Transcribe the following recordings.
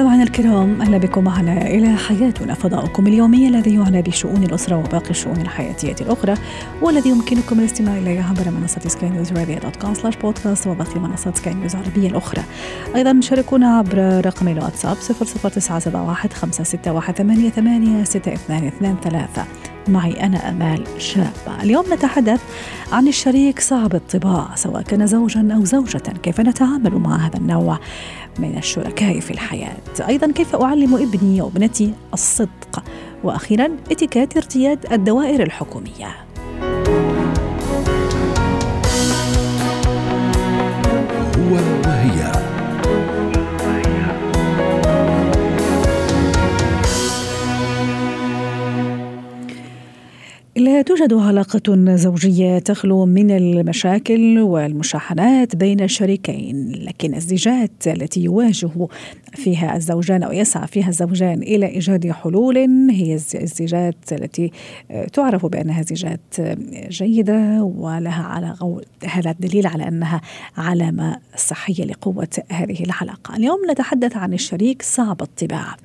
مستمعينا الكرام أهلا بكم معنا إلى حياتنا فضاؤكم اليومي الذي يعنى بشؤون الأسرة وباقي الشؤون الحياتية الأخرى والذي يمكنكم الاستماع إليه عبر منصة سكاي نيوز عربيه dot com slash بودكاست وباقي منصات سكاي نيوز العربية الأخرى. أيضا شاركونا عبر رقم الواتساب 00971 561 88 6223 معي أنا أمال شابة اليوم نتحدث عن الشريك صعب الطباع سواء كان زوجا أو زوجة كيف نتعامل مع هذا النوع من الشركاء في الحياة؟ أيضا كيف أعلم ابني وابنتي الصدق؟ وأخيرا اتكات ارتياد الدوائر الحكومية. هو لا توجد علاقة زوجية تخلو من المشاكل والمشاحنات بين الشريكين، لكن الزيجات التي يواجه فيها الزوجان أو يسعى فيها الزوجان إلى إيجاد حلول هي الزيجات التي تعرف بأنها زيجات جيدة ولها على هذا الدليل على أنها علامة صحية لقوة هذه العلاقة. اليوم نتحدث عن الشريك صعب الطباع.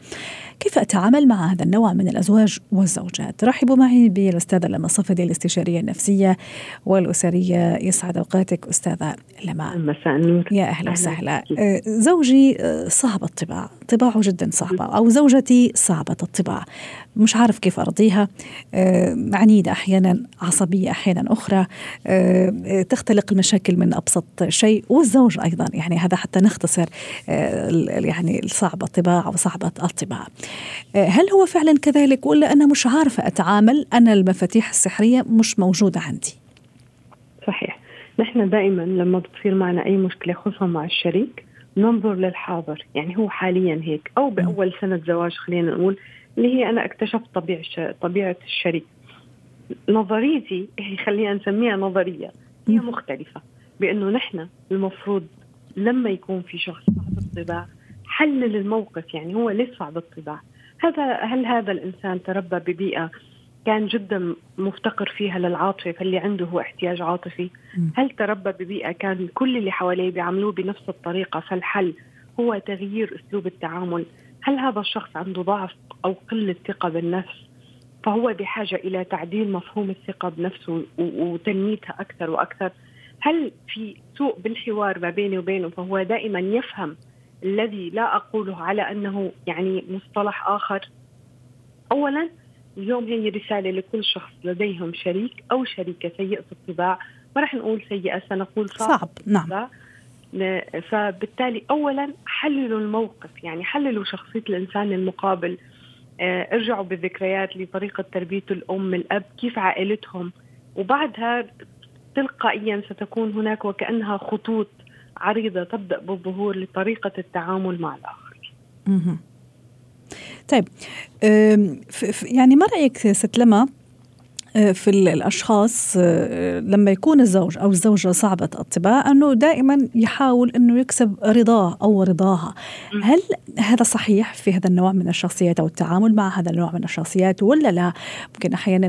كيف أتعامل مع هذا النوع من الأزواج والزوجات؟ رحبوا معي بالأستاذة لما صفدي الاستشارية النفسية والأسرية يسعد أوقاتك أستاذة لما. مساء النور. يا أهلا وسهلا. زوجي صعب الطباع. طباعه جدا صعبة. أو زوجتي صعبة الطباع. مش عارف كيف أرضيها. عنيدة أحيانا عصبية أحيانا أخرى. تختلق المشاكل من أبسط شيء. والزوج أيضا. يعني هذا حتى نختصر يعني صعب الطباع أو صعبة الطباع. هل هو فعلا كذلك ولا أنا مش عارفة أتعامل؟ أنا المفاتيح السحرية مش موجودة عندي. صحيح. نحن دائما لما بتصير معنا أي مشكلة خصوصا مع الشريك ننظر للحاضر. يعني هو حاليا هيك أو بأول سنة زواج خلينا نقول اللي هي أنا اكتشفت طبيعة طبيعة الشريك. نظريتي خلينا نسميها نظرية هي مختلفة. بأنه نحن المفروض لما يكون في شخص صعب الطباع حلل الموقف يعني هو ليش صعب الطباع هذا هل هذا الإنسان تربى ببيئة كان جدا مفتقر فيها للعاطفة فاللي عنده هو احتياج عاطفي؟ هل تربى ببيئة كان كل اللي حواليه بيعاملوه بنفس الطريقة؟ فالحل هو تغيير أسلوب التعامل. هل هذا الشخص عنده ضعف أو قلة ثقة بالنفس؟ فهو بحاجة إلى تعديل مفهوم الثقة بنفسه وتنميتها أكثر وأكثر. هل في سوء بالحوار ما بيني وبينه؟ فهو دائما يفهم الذي لا أقوله على أنه يعني مصطلح آخر. أولا اليوم هي رسالة لكل شخص لديهم شريك أو شريكة سيئة الطباع ما راح نقول سيئة سنقول صعب, صعب. نعم. فبالتالي أولا حللوا الموقف يعني حللوا شخصية الإنسان المقابل. ارجعوا بالذكريات لطريقة تربية الأم الأب كيف عائلتهم. وبعدها تلقائيا ستكون هناك وكأنها خطوط عريضة تبدأ بالظهور لطريقة التعامل مع الآخر. طيب يعني ما رأيك ست لما في الأشخاص لما يكون الزوج أو الزوجة صعبة الطباع أنه دائما يحاول أنه يكسب رضاه أو رضاها. هل هذا صحيح في هذا النوع من الشخصيات أو التعامل مع هذا النوع من الشخصيات ولا لا؟ ممكن أحيانا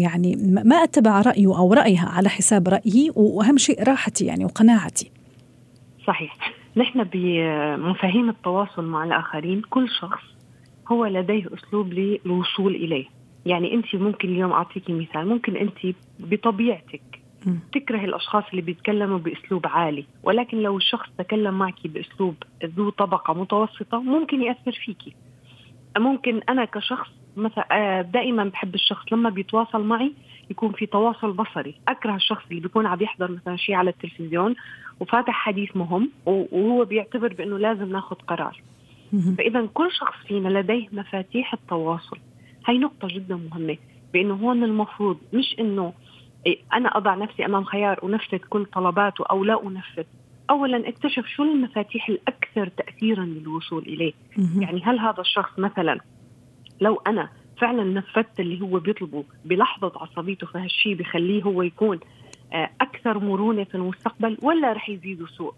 يعني ما أتبع رأيه أو رأيها على حساب رايي وأهم شيء راحتي يعني وقناعتي. صحيح. نحن بمفاهيم التواصل مع الآخرين كل شخص هو لديه أسلوب للوصول إليه. يعني أنت ممكن اليوم اعطيكي مثال ممكن أنت بطبيعتك تكره الأشخاص اللي بيتكلموا بأسلوب عالي ولكن لو الشخص تكلم معك بأسلوب ذو طبقة متوسطة ممكن يأثر فيكي ممكن أنا كشخص مثلا دائما بحب الشخص لما بيتواصل معي يكون في تواصل بصري. أكره الشخص اللي بيكون عم يحضر مثلا شيء على التلفزيون وفاتح حديث مهم وهو بيعتبر بأنه لازم ناخذ قرار. فاذا كل شخص فينا لديه مفاتيح التواصل. هاي نقطة جدا مهمة بأنه هون المفروض مش أنه أنا أضع نفسي أمام خيار أنفذ كل طلباته أو لا أنفذ. أولا اكتشف شو المفاتيح الأكثر تأثيرا للوصول إليه. يعني هل هذا الشخص مثلا لو أنا فعلا نفذت اللي هو بيطلبه بلحظة عصبيته فهالشيء بخليه هو يكون أكثر مرونة في المستقبل ولا رح يزيد سوء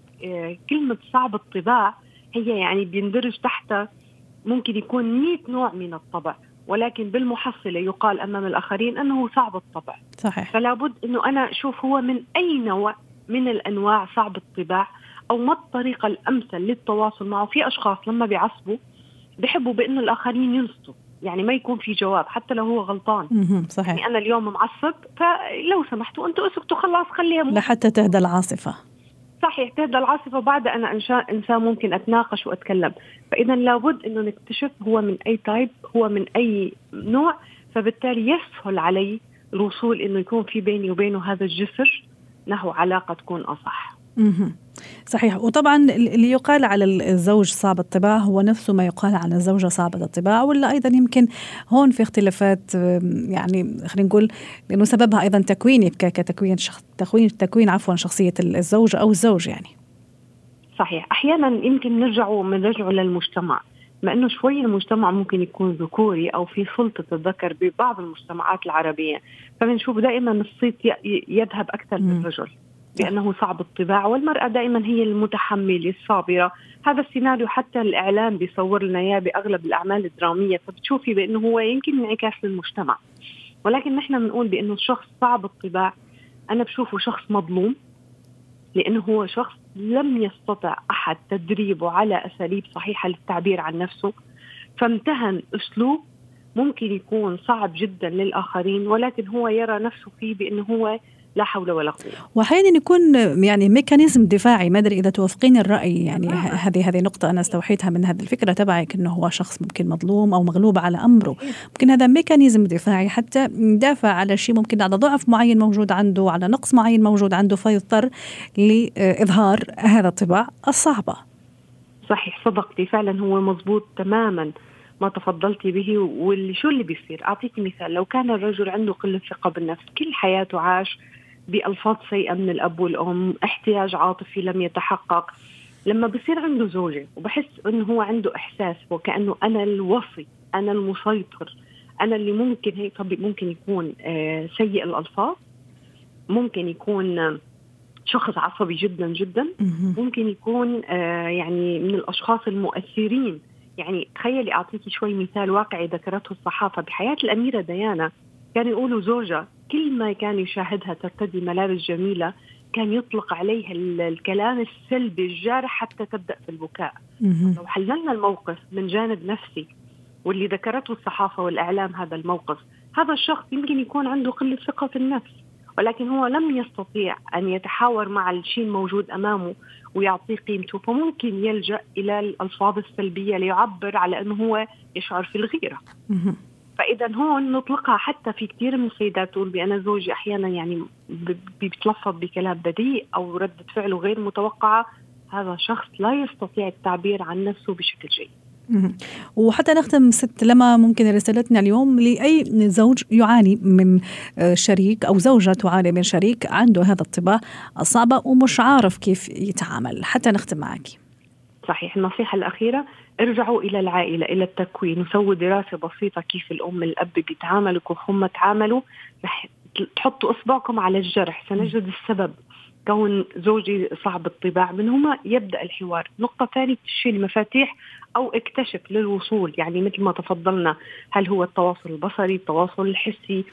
كلمة صعب الطباع هي يعني بيندرج تحت ممكن يكون 100 نوع من الطبع ولكن بالمحصلة يقال أمام الآخرين أنه صعب الطبع. صحيح. فلا بد إنه أنا أشوف هو من أي نوع من الأنواع صعب الطباع أو ما الطريقة الأمثل للتواصل معه. في أشخاص لما بيعصبوا بحبوا بإنه الآخرين ينصتوا. يعني ما يكون في جواب حتى لو هو غلطان. صحيح يعني أنا اليوم معصب فلو سمحتوا أنتوا أسكتوا خلاص خليها مو- لحتى تهدى العاصفة صحيح تهدى العاصفة بعد أنا انشاء إنسان ممكن أتناقش وأتكلم فإذا لابد إنه نكتشف هو من أي تايب هو من أي نوع فبالتالي يسهل علي الوصول إنه يكون في بيني وبينه هذا الجسر نحو علاقة تكون أصح. صحيح. وطبعا اللي يقال على الزوج صعب الطباع هو نفسه ما يقال على الزوجة صعبة الطباع ولا أيضا يمكن هون في اختلافات يعني خلينا نقول لأنه سببها أيضا تكويني ك- كتكوين شخص تكوين تكوين عفوا شخصية الزوج أو الزوج يعني. صحيح. أحيانا يمكن نرجعوا بنرجعوا للمجتمع ما إنه شوي المجتمع ممكن يكون ذكوري أو في سلطة الذكر ببعض المجتمعات العربية فبنشوف دائما الصيت يذهب أكثر مم. بانه صعب الطباع والمرأة دائما هي المتحملة الصابرة. هذا السيناريو حتى الإعلام بيصور لنا إياه بأغلب الأعمال الدرامية فبتشوفي بأنه هو يمكن انعكاس للمجتمع. ولكن نحن بنقول بأنه الشخص صعب الطباع. أنا بشوفه شخص مظلوم لأنه هو شخص لم يستطع أحد تدريبه على أساليب صحيحة للتعبير عن نفسه. فامتهن أسلوب ممكن يكون صعب جدا للآخرين ولكن هو يرى نفسه فيه بأنه هو لا حول ولا قوة. واحيانا يكون يعني ميكانيزم دفاعي ما أدري إذا توافقين الرأي يعني هذه هذه نقطة أنا استوحيتها من هذه الفكرة تبعك إنه هو شخص ممكن مظلوم أو مغلوب على أمره. ممكن هذا ميكانيزم دفاعي حتى يدافع على شيء ممكن على ضعف معين موجود عنده على نقص معين موجود عنده فيضطر لإظهار هذا الطباع الصعبة. صحيح صدقتي. فعلا هو مزبوط تماما ما تفضلتي به واللي شو اللي بيصير؟ أعطيكي مثال لو كان الرجل عنده قلة ثقة بالنفس كل حياته عاش بألفاظ سيئة من الأب والأم احتياج عاطفي لم يتحقق. لما بصير عنده زوجة وبحس إنه هو عنده إحساس وكأنه أنا الوصي أنا المسيطر أنا اللي ممكن هيك طب ممكن يكون آه سيء الألفاظ ممكن يكون آه، شخص عصبي جدا جدا. ممكن يكون آه يعني من الأشخاص المؤثرين. يعني تخيلي أعطيكي شوي مثال واقعي ذكرته الصحافة. بحياة الأميرة ديانا كانوا يقولوا زوجها كل ما كان يشاهدها ترتدي ملابس جميلة كان يطلق عليها ال- الكلام السلبي الجارح حتى تبدأ في البكاء. لو حللنا الموقف من جانب نفسي واللي ذكرته الصحافة والإعلام هذا الموقف هذا الشخص يمكن يكون عنده قلة ثقة في النفس ولكن هو لم يستطيع أن يتحاور مع الشيء الموجود أمامه ويعطيه قيمته فممكن يلجأ إلى الألفاظ السلبية ليعبر على أنه هو يشعر في الغيرة. فإذا هون نطلقها حتى في كثير من السيدات تقول بأنا زوجي أحيانا يعني بيتلفظ بكلام بذيء أو ردة فعله غير متوقعة. هذا شخص لا يستطيع التعبير عن نفسه بشكل جيد. وحتى نختم ست لما ممكن رسالتنا اليوم لأي زوج يعاني من آه، شريك أو زوجة تعاني من شريك عنده هذا الطباع الصعبة ومش عارف كيف يتعامل. حتى نختم معك. صحيح. النصيحة الأخيرة ارجعوا إلى العائلة إلى التكوين وسووا دراسة بسيطة كيف الأم الأب بيتعاملوا كيف هم تعاملوا. رح تحطوا إصبعكم على الجرح سنجد السبب. كون زوجي صعب الطباع من هما يبدأ الحوار. نقطة ثانية تشيل المفاتيح أو اكتشف للوصول. يعني مثل ما تفضلنا هل هو التواصل البصري التواصل الحسي؟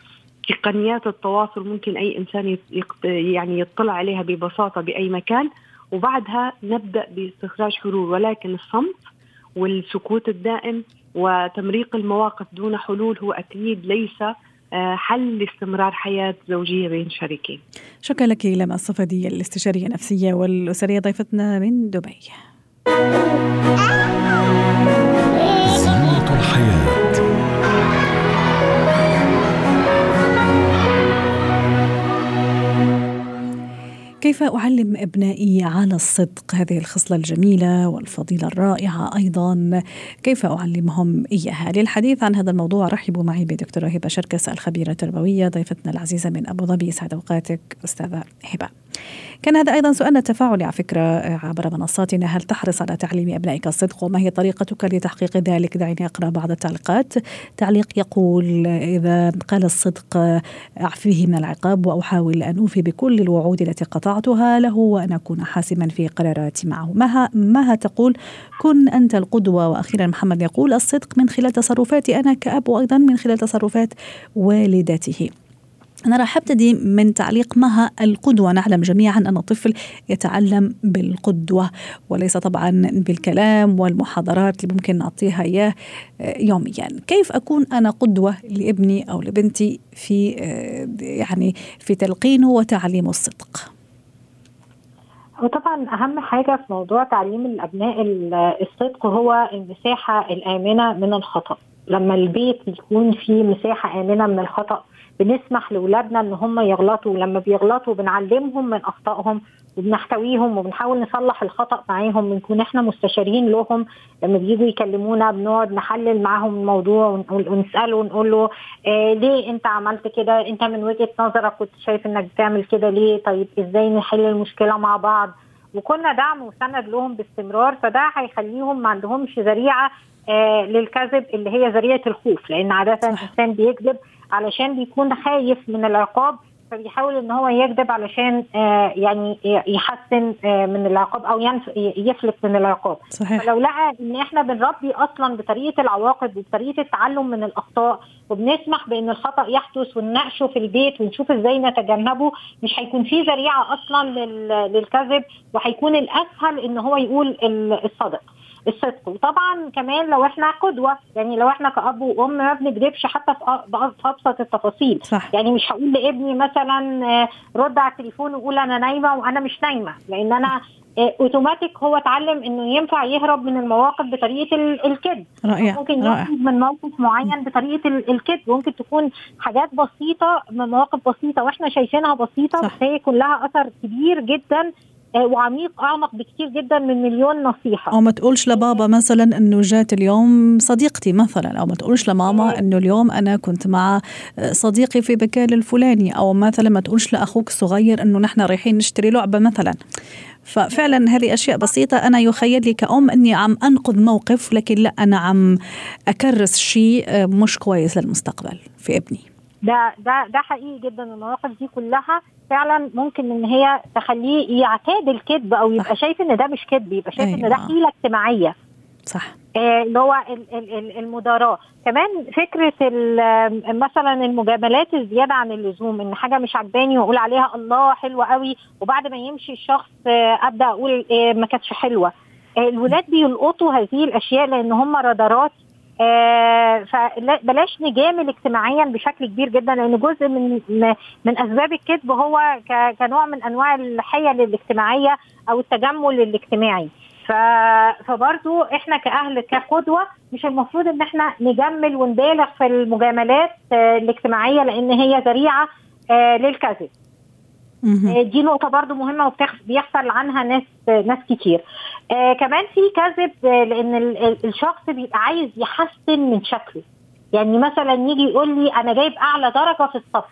تقنيات التواصل ممكن أي إنسان يق- يعني يطلع عليها ببساطة بأي مكان. وبعدها نبدأ باستخراج حلول ولكن الصمت والسكوت الدائم وتمريق المواقف دون حلول هو أكيد ليس آه، حل لاستمرار حياة زوجية بين شريكين. شكرا لك لما الصفدي الاستشارية النفسية والأسرية ضيفتنا من دبي كيف أعلم أبنائي على الصدق؟ هذه الخصلة الجميلة والفضيلة الرائعة أيضا. كيف أعلمهم إياها؟ للحديث عن هذا الموضوع رحبوا معي بدكتورة هبة شركس الخبيرة التربوية ضيفتنا العزيزة من أبو ظبي. يسعد أوقاتك أستاذة هبة. كان هذا أيضا سؤالنا التفاعلي على فكرة عبر منصاتنا. هل تحرص على تعليم أبنائك الصدق؟ وما هي طريقتك لتحقيق ذلك؟ دعيني أقرأ بعض التعليقات. تعليق يقول إذا قال الصدق أعفيه من العقاب وأحاول أن أوفي بكل الوعود التي قطعتها له وأن أكون حاسما في قراراتي معه. مها, مها تقول كن أنت القدوة. وأخيرا محمد يقول الصدق من خلال تصرفاتي أنا كأب وأيضا من خلال تصرفات والدته. أنا راح أبتدي من تعليق مها القدوة. نعلم جميعا أن الطفل يتعلم بالقدوة وليس طبعا بالكلام والمحاضرات اللي ممكن نعطيها إياه آه، يوميا. كيف أكون أنا قدوة لابني أو لبنتي في آه، يعني في تلقينه وتعليمه الصدق؟ وطبعا أهم حاجة في موضوع تعليم الأبناء الصدق هو المساحة الآمنة من الخطأ. لما البيت يكون فيه مساحة آمنة من الخطأ بنسمح لاولادنا إن هم يغلطوا. ولما بيغلطوا بنعلمهم من أخطائهم وبنحتويهم وبنحاول نصلح الخطأ معاهم بنكون إحنا مستشارين لهم. لما بييجوا يكلمونا بنقعد نحلل معاهم الموضوع ونسأله ونقول له آه ليه أنت عملت كده؟ أنت من وجهة نظرك كنت شايف إنك بتعمل كده ليه؟ طيب إزاي نحل المشكلة مع بعض؟ وكنا دعم وسند لهم باستمرار فده هيخليهم ما عندهمش ذريعة آه للكذب اللي هي ذريعة الخوف لأن عادة الإنسان بيكذب علشان بيكون خايف من العقاب فبيحاول إن هو يكذب علشان آه يعني يحسن آه من العقاب أو يفلت من العقاب صحيح. فلو لقى إن إحنا بنربي أصلا بطريقة العواقب وبطريقة التعلم من الأخطاء وبنسمح بإن الخطأ يحدث ونناقشه في البيت ونشوف إزاي نتجنبه مش هيكون في ذريعة أصلا للكذب وهيكون الأسهل إن هو يقول الصدق الصدق وطبعا كمان لو إحنا قدوة يعني لو إحنا كأب وأم ما بنكذبش حتى في أبسط التفاصيل. صح. يعني مش هقول لابني مثلا آه، رد على التليفون وقول أنا نايمة وأنا مش نايمة. لأن أنا آه، أوتوماتيك هو اتعلم إنه ينفع يهرب من المواقف بطريقة الكذب. ممكن يهرب من موقف معين بطريقة الكذب. ممكن تكون حاجات بسيطة من مواقف بسيطة وإحنا شايفينها بسيطة بس هي كلها أثر كبير جدا وعميق أعمق بكثير جدا من مليون نصيحة. أو ما تقولش لبابا مثلا إنه جات اليوم صديقتي مثلا أو ما تقولش لماما إنه اليوم أنا كنت مع صديقي في مكان الفلاني أو مثلا ما تقولش لأخوك الصغير إنه نحن رايحين نشتري لعبة مثلا. ففعلا هذه أشياء بسيطة. أنا يخيل لي كأم إني عم أنقذ موقف لكن لا أنا عم أكرس شيء مش كويس للمستقبل في ابني. ده ده ده حقيقي جدا المواقف دي كلها فعلا ممكن إن هي تخليه يعتاد الكذب أو يبقى شايف إن ده مش كذب يبقى شايف أيوة. إن ده أيوة. حيلة اجتماعية صح آه، اللي هو المداراة كمان فكرة مثلا المجاملات الزيادة عن اللزوم إن حاجة مش عجباني وأقول عليها الله حلوة قوي وبعد ما يمشي الشخص آه، أبدأ أقول آه، ما كانتش حلوة الولاد بيلقطوا هذه الأشياء لأن هم رادارات فبلاش نجامل اجتماعيا بشكل كبير جدا لأن جزء من من أسباب الكذب هو كنوع من أنواع الحيل الاجتماعية أو التجمل الاجتماعي. فبرضو إحنا كأهل كقدوة مش المفروض إن إحنا نجمل ونبالغ في المجاملات آه، الاجتماعية لأن هي ذريعة آه، للكذب. آه، دي نقطة برضو مهمة وبيحصل عنها ناس ناس كتير. آه كمان في كذب آه لأن الشخص بيبقى عايز يحسن من شكله. يعني مثلا يجي يقول لي أنا جايب أعلى درجة في الصف.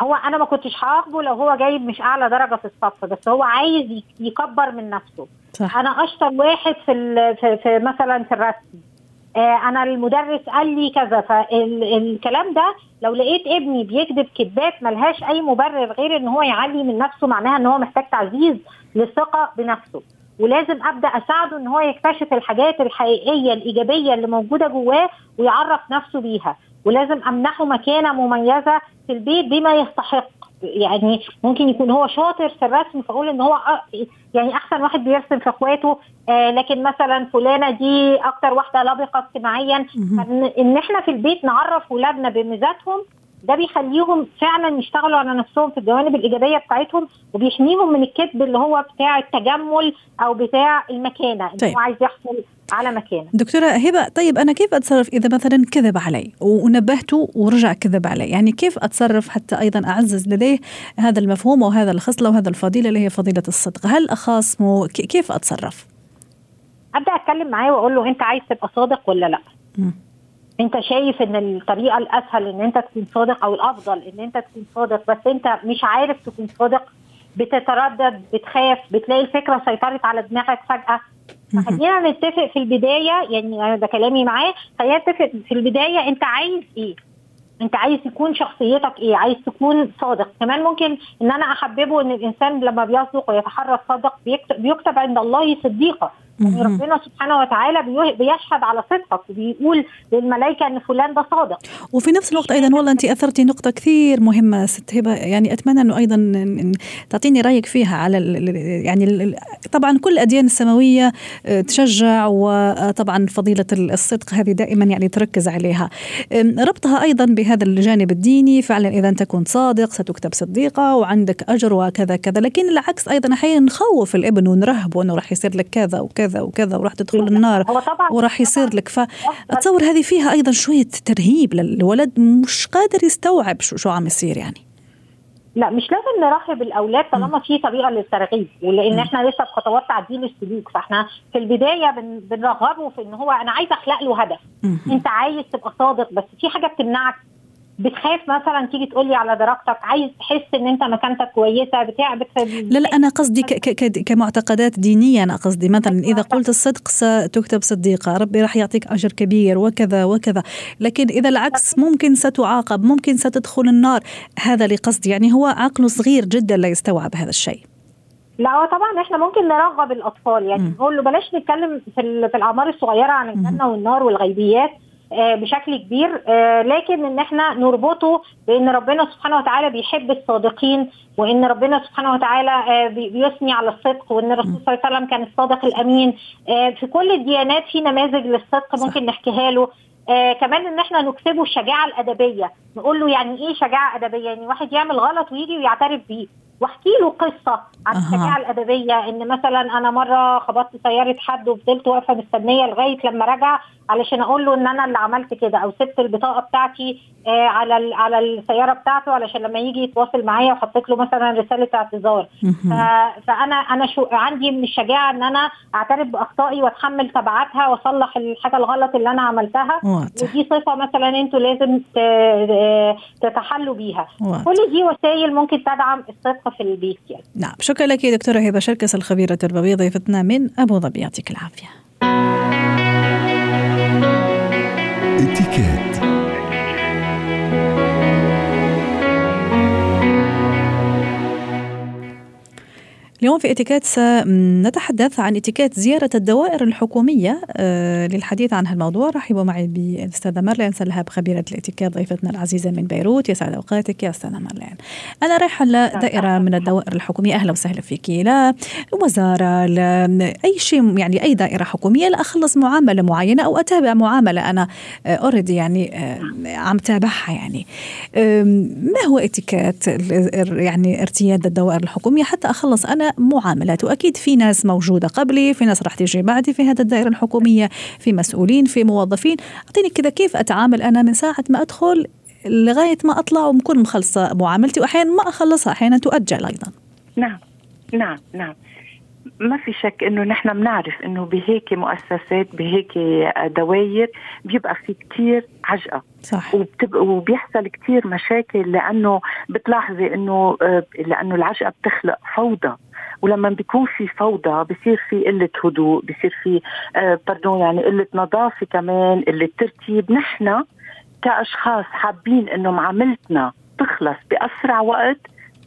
هو أنا ما كنتش هعاقبه لو هو جايب مش أعلى درجة في الصف بس هو عايز يكبر من نفسه. صح. أنا أشطر واحد في, في, مثلا في الرسم. آه أنا المدرس قال لي كذا فالكلام ده لو لقيت ابني بيكذب كذبات ملهاش أي مبرر غير إن هو يعلي من نفسه معناها إن هو محتاج تعزيز للثقة بنفسه. ولازم أبدأ أساعده إن هو يكتشف الحاجات الحقيقية الإيجابية اللي موجودة جواه ويعرف نفسه بيها. ولازم أمنحه مكانة مميزة في البيت بما يستحق. يعني ممكن يكون هو شاطر في الرسم فأقول إن هو يعني أحسن واحد بيرسم في أخواته. آه لكن مثلا فلانة دي أكتر واحدة لبقة اجتماعيا. إن إحنا في البيت نعرف ولادنا بميزاتهم ده بيخليهم فعلا يشتغلوا على نفسهم في الجوانب الإيجابية بتاعتهم وبيحميهم من الكذب اللي هو بتاع التجمل أو بتاع المكانة طيب. هو عايز يحصل على مكانه. دكتورة هبة طيب أنا كيف أتصرف إذا مثلا كذب علي ونبهته ورجع كذب علي؟ يعني كيف أتصرف حتى أيضا أعزز لديه هذا المفهوم وهذا الخصلة وهذا الفضيلة اللي هي فضيلة الصدق؟ هل اخاصمه كيف أتصرف؟ أبدأ أتكلم معاه وأقول له أنت عايز تبقى صادق ولا لأ؟ م. أنت شايف إن الطريقة الأسهل إن أنت تكون صادق أو الأفضل إن أنت تكون صادق بس أنت مش عارف تكون صادق بتتردد بتخاف بتلاقي الفكرة سيطرت على دماغك فجأة خلينا نتفق في البداية يعني أنا ده كلامي معاه خلينا نتفق في البداية أنت عايز إيه؟ أنت عايز تكون شخصيتك إيه؟ عايز تكون صادق. كمان ممكن إن أنا أحببه إن الإنسان لما بيصدق ويتحرى الصدق بيكتب, بيكتب عند الله صديقا يعني ربنا سبحانه وتعالى بيشهد على صدقك وبيقول للملائكة إن فلان ده صادق. وفي نفس الوقت أيضا والله انت أثرتي نقطة كثير مهمة ست هبة. يعني أتمنى إنه أيضا تعطيني رأيك فيها على يعني طبعا كل الأديان السماوية آه، تشجع وطبعا فضيلة الصدق هذه دائما يعني تركز عليها. ربطها أيضا بهذا الجانب الديني. فعلا إذا أنت كنت صادق ستكتب صديقة وعندك أجر وكذا كذا. لكن العكس أيضا أحيانا نخوف الإبن ونرهبه إنه راح يصير لك كذا وكذا. وكذا وكذا وراح تدخل النار وراح يصير لك. فاتصور هذه فيها أيضا شوية ترهيب للولد مش قادر يستوعب شو شو عم يصير يعني. لا مش لازم نرحب الأولاد طالما في طريقة للترغيب ولأن إحنا لسه في خطوات تعديل السلوك. فإحنا في البداية بن بنرغبه في إن هو أنا عايز أخلق له هدف. أنت عايز تبقى صادق بس في حاجة بتمنعك بتخاف مثلا تيجي تقول لي على درجتك عايز تحس إن أنت مكانتك كويسة بتاع لا لا أنا قصدي كمعتقدات دينية أنا قصدي. مثلا إذا قلت الصدق ستكتب صديقة ربي راح يعطيك أجر كبير وكذا وكذا. لكن إذا العكس ممكن ستعاقب ممكن ستدخل النار. هذا لقصدي يعني هو عقله صغير جدا لا يستوعب هذا الشيء. لا هو طبعا إحنا ممكن نرغب الأطفال. يعني نقول له بلاش نتكلم في في الأعمار الصغيرة عن الجنة والنار والغيبيات. بشكل كبير. آه، لكن إن إحنا نربطه بإن ربنا سبحانه وتعالى بيحب الصادقين وإن ربنا سبحانه وتعالى آه، بيثني على الصدق وإن الرسول صلى الله عليه وسلم كان الصادق الأمين. في كل الديانات في نماذج للصدق ممكن نحكيها له. آه كمان إن إحنا نكسبه الشجاعة الأدبية. نقول له يعني إيه شجاعة أدبية؟ يعني واحد يعمل غلط ويجي ويعترف بيه. واحكي له قصة عن الشجاعة الادبيه إن مثلا أنا مرة خبطت سيارة حد وفضلت واقفة مستنية لغاية لما رجع علشان أقول له إن أنا اللي عملت كده أو سبت البطاقة بتاعتي آه على على السيارة بتاعته علشان لما يجي يتواصل معايا وحطيت له مثلا رسالة اعتذار. فأنا أنا شو عندي من الشجاعة إن أنا أعترف بأخطائي وأتحمل تبعاتها وأصلح الحاجة الغلط اللي أنا عملتها. ودي صفة مثلا أنتوا لازم تتحلوا بيها. كل دي وسائل ممكن تدعم الصدق في البيت يعني. نعم. شكرا لك دكتورة هبة شركس الخبيرة التربوية ضيفتنا من أبو ظبي. يعطيك العافية. اتكات اليوم في اتيكيت سنتحدث عن اتيكيت زيارة الدوائر الحكومية آه، للحديث عن هالموضوع. رحبوا معي بالأستاذة مارلين سلهاب خبيرة الاتيكيت ضيفتنا العزيزة من بيروت. يسعد أوقاتك يا أستاذة مارلين. أنا رايحة لدائرة من الدوائر الحكومية. أهلا وسهلا فيك لا وزارة لا أي شيء يعني أي دائرة حكومية. لأخلص معاملة معينة أو أتابع معاملة أنا أوريدي آه، يعني آه، عم تابعها يعني. ما هو اتيكيت يعني ارتياد الدوائر الحكومية؟ حتى أخلص أنا معاملات. وأكيد في ناس موجودة قبلي في ناس راح تيجي بعدي في هذا الدائرة الحكومية في مسؤولين في موظفين. أعطيني كذا كيف أتعامل أنا من ساعة ما أدخل لغاية ما أطلع ومكون مخلصة معاملتي واحيانا ما أخلصها أحيانا تؤجل أيضا. نعم نعم نعم. ما في شك إنه نحن بنعرف إنه بهيك مؤسسات بهيك دواير بيبقى في كثير عجقة. صح. وبيحصل كثير مشاكل لأنه بتلاحظي إنه آه، لأنه العجقة بتخلق فوضى. ولما بيكون في فوضى بصير في قلة هدوء بصير في آه باردون يعني قلة نظافة كمان قلة ترتيب. نحن كأشخاص حابين إنه معاملتنا تخلص بأسرع وقت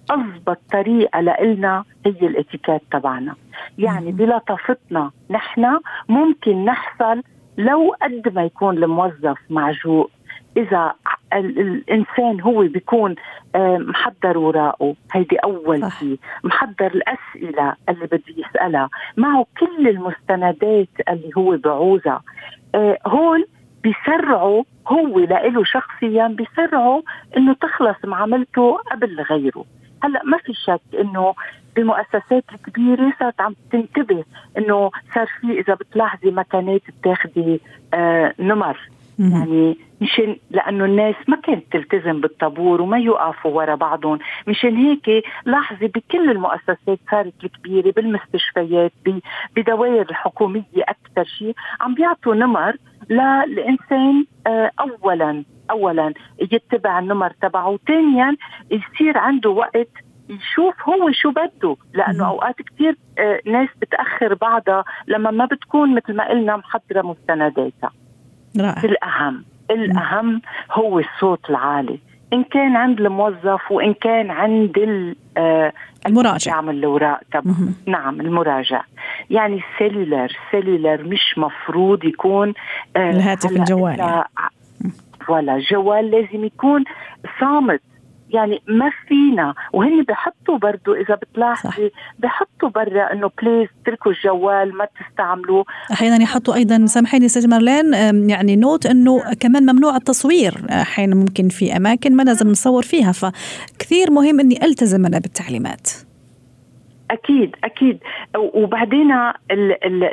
أضبط طريقة لإلنا هي الاتيكيت تبعنا. يعني بلطافتنا نحن ممكن نحصل لو قد ما يكون الموظف معجوق. إذا الإنسان هو بيكون محضر وراءه. هيدي أول شيء. محضر الأسئلة اللي بده يسألها. معه كل المستندات اللي هو بعوزها. آه، هول بيسرعوا هو لإله شخصيا بيسرعوا إنه تخلص معاملته قبل غيره. هلا ما في شك إنه بالمؤسسات الكبيره صارت عم تنتبه إنه صار في إذا بتلاحظي مكانات بتاخدي آه نمر. يعني مشان لأنه الناس ما كانت تلتزم بالطابور وما يوقفوا ورا بعضهم. مشان هيك لاحظي بكل المؤسسات صارت الكبيرة بالمستشفيات بدوائر الحكوميه أكثر شيء عم بيعطوا نمر للانسان آه، اولا. اولا يتبع النمر تبعه وثانيا يصير عنده وقت يشوف هو شو بده لأنه أوقات كثير آه، ناس بتأخر بعضها لما ما بتكون مثل ما قلنا محضرة مستنداتها. رائع. الأهم الأهم هو الصوت العالي. إن كان عند الموظف وإن كان عند آه المراجع. يعمل الأوراق تبعه. نعم المراجع. يعني cellular cellular مش مفروض يكون آه الهاتف الجوالي. ولا جوال لازم يكون صامت. يعني ما فينا. وهن بحطوا برضو إذا بتلاحظي بحطوا برا إنه please اتركوا الجوال ما تستعملوه. أحيانا يحطوا أيضا سامحيني أستاذ مارلين يعني note إنه كمان ممنوع التصوير. أحيانا ممكن في أماكن ما لازم نصور فيها فكثير مهم إني ألتزم أنا بالتعليمات. أكيد أكيد. وبعدين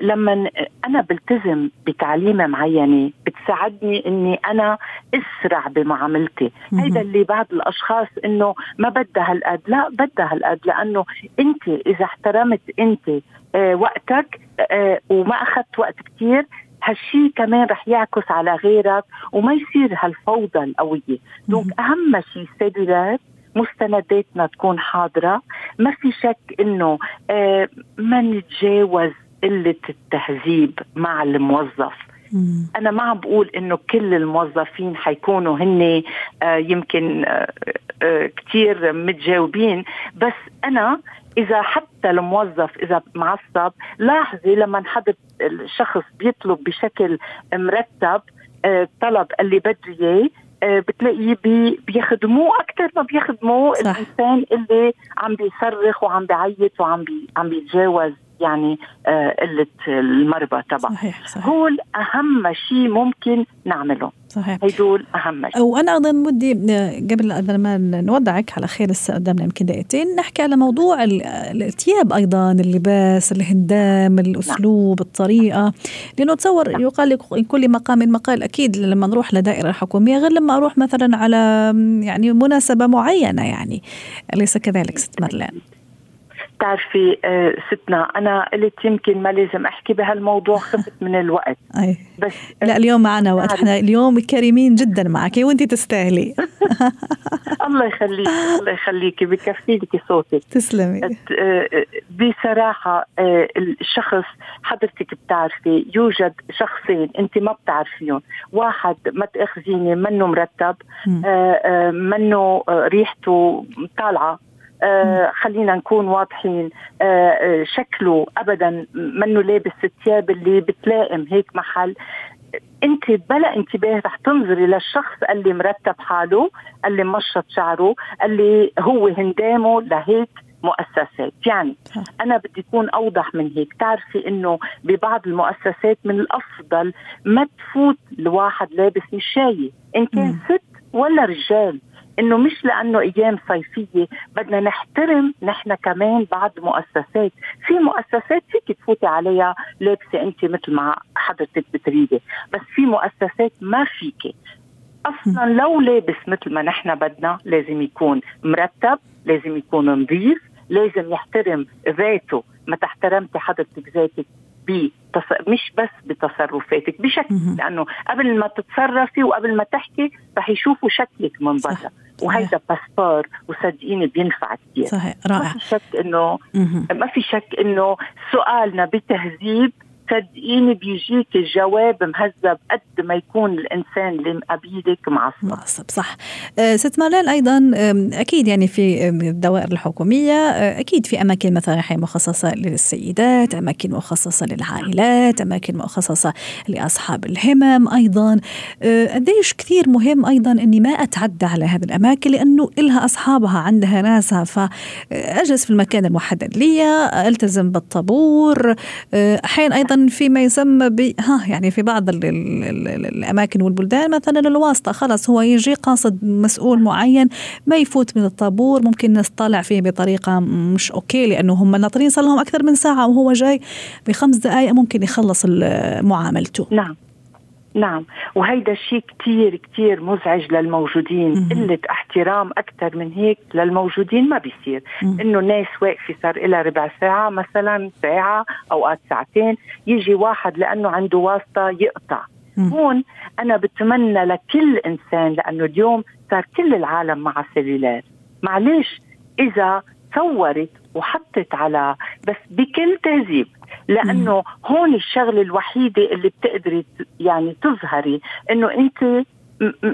لما أنا بلتزم بتعليمه معينة بتساعدني إني أنا أسرع بمعاملتي. هيدا اللي بعض الأشخاص إنه ما بدها هالقد لا بدها هالقد لأنه أنت إذا احترمت أنت آه وقتك آه وما أخذت وقت كثير هالشيء كمان رح يعكس على غيرك وما يصير هالفوضى القوية. دونك أهم شيء السيدولات مستنداتنا تكون حاضرة. ما في شك إنه آه ما نتجاوز قلة التهذيب مع الموظف. أنا ما عم بقول إنه كل الموظفين حيكونوا هن آه يمكن آه كثير متجاوبين. بس أنا إذا حتى الموظف إذا معصب لاحظي لما حدا الشخص بيطلب بشكل مرتب طلب اللي بدي إياه آه، بتلاقيه بي بيخدموه أكثر ما بيخدموا الإنسان اللي عم بيصرخ وعم بيعيط وعم بي عم بيتجاوز يعني آه، قلة المربى تبعه. هول أهم شيء ممكن نعمله. صحيح. هدول أهم شيء. وأنا أيضا بدي آه، قبل ما نودعك على خير لسه قدامنا يمكن دقيقتين نحكي على موضوع الثياب أيضا اللباس الهندام الأسلوب نعم. الطريقة. لأنه تصور نعم. يقال لكل مقام مقال أكيد لما نروح لدائرة حكومية غير لما أروح مثلا على يعني مناسبة معينة يعني. أليس كذلك ست مرلان بتعرفي آه، ستنا أنا قلت يمكن ما لازم أحكي بهالموضوع خفت من الوقت. أي. بس لا اليوم معنا وقت إحنا اليوم كريمين جدا معك وانت تستاهلي. الله يخليك الله يخليكي بكفي لك صوتك تسلمي آه، بصراحة آه، الشخص حضرتك بتعرفي يوجد شخصين انت ما بتعرفيهم. واحد ما تأخذيني منه مرتب منه ريحته طالعة. آه خلينا نكون واضحين. آه, آه، شكله ابدا منه لابس الثياب اللي بتلائم هيك محل. أنت بلا انتباه رح تنظري للشخص اللي مرتب حاله اللي مشط شعره اللي هو هندامه لهيك مؤسسات. يعني أنا بدي أكون أوضح من هيك. تعرفي أنه ببعض المؤسسات من الأفضل ما تفوت الواحد لابس مشاية إن كان ست ولا رجال. إنه مش لأنه أيام صيفية بدنا نحترم نحن كمان بعض مؤسسات. في مؤسسات فيك تفوتي عليها لابسة أنت مثل ما حضرتك بتريدي بس في مؤسسات ما فيك. أصلا لو لابس مثل ما نحن بدنا لازم يكون مرتب لازم يكون نظيف لازم يحترم ذاته. ما تحترمتي حضرتك ذاتك بتص... مش بس بتصرفاتك بشكل لأنه قبل ما تتصرفي وقبل ما تحكي رح يشوفوا شكلك من برا. وهيدا باسبور وصدقيني بينفع كثير صحيح رائع. ما في شك انه ما في شك إنه سؤالنا بتهذيب صدقيني بيجيك الجواب مهذب قد ما يكون الإنسان اللي مقابلك معصب. معصب صح. أه ست مارلين أيضا أكيد يعني في الدوائر الحكومية أه، أكيد في أماكن مثلا مخصصة للسيدات أماكن مخصصة للعائلات أماكن مخصصة لأصحاب الهمم أيضا. أه، قديش كثير مهم أيضا إني ما أتعدى على هذه الأماكن لأنه إلها أصحابها عندها ناسها. فاجلس في المكان المحدد لي ألتزم بالطابور. أحيانا أيضا فيما يسمى ب ها يعني في بعض ال ال ال الأماكن والبلدان مثلا الواسطة خلاص هو يجي قاصد مسؤول معين ما يفوت من الطابور ممكن نطلع فيه بطريقة مش أوكي لأنه هم ناطرين صار لهم أكثر من ساعة وهو جاي بخمس دقائق ممكن يخلص معاملته. نعم. نعم. وهيدا الشيء كتير كتير مزعج للموجودين. قلة احترام أكثر من هيك للموجودين ما بيصير. إنه ناس واقفة صار لها ربع ساعة مثلا ساعة أوقات ساعتين يجي واحد لأنه عنده واسطة يقطع. هون أنا بتمنى لكل إنسان لأنه اليوم صار كل العالم مع سيلولار معلش إذا صورت وحطت على بس بكل تهذيب. لأنه هون الشغلة الوحيدة اللي بتقدري يعني تظهري إنه أنت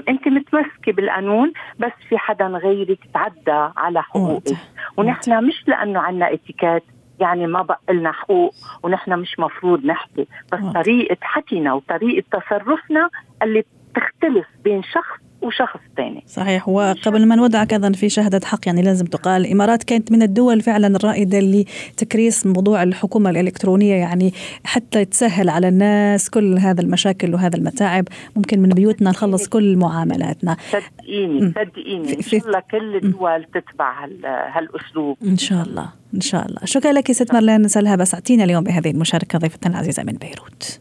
أنت متمسكة بالقانون بس في حدا غيرك تعدى على حقوقك. ونحن مش لأنه عنا اتيكات يعني ما بقى لنا حقوق ونحن مش مفروض نحكي بس طريقة حكينا وطريقة تصرفنا اللي بتختلف بين شخص وشخص ثاني صحيح. وقبل ما نودعك أيضا في شهادة حق يعني لازم تقال الامارات كانت من الدول فعلا الرائدة لتكريس موضوع الحكومة الإلكترونية يعني حتى تسهل على الناس كل هذا المشاكل وهذا المتاعب. ممكن من بيوتنا نخلص كل معاملاتنا. صدقيني صدقيني. إن شاء الله كل الدول تتبع هالأسلوب. إن شاء الله إن شاء الله. شكرا لك ست مارلين سلها بس أعطينا اليوم بهذه المشاركة ضيفتنا العزيزة من بيروت.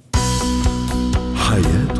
حياتنا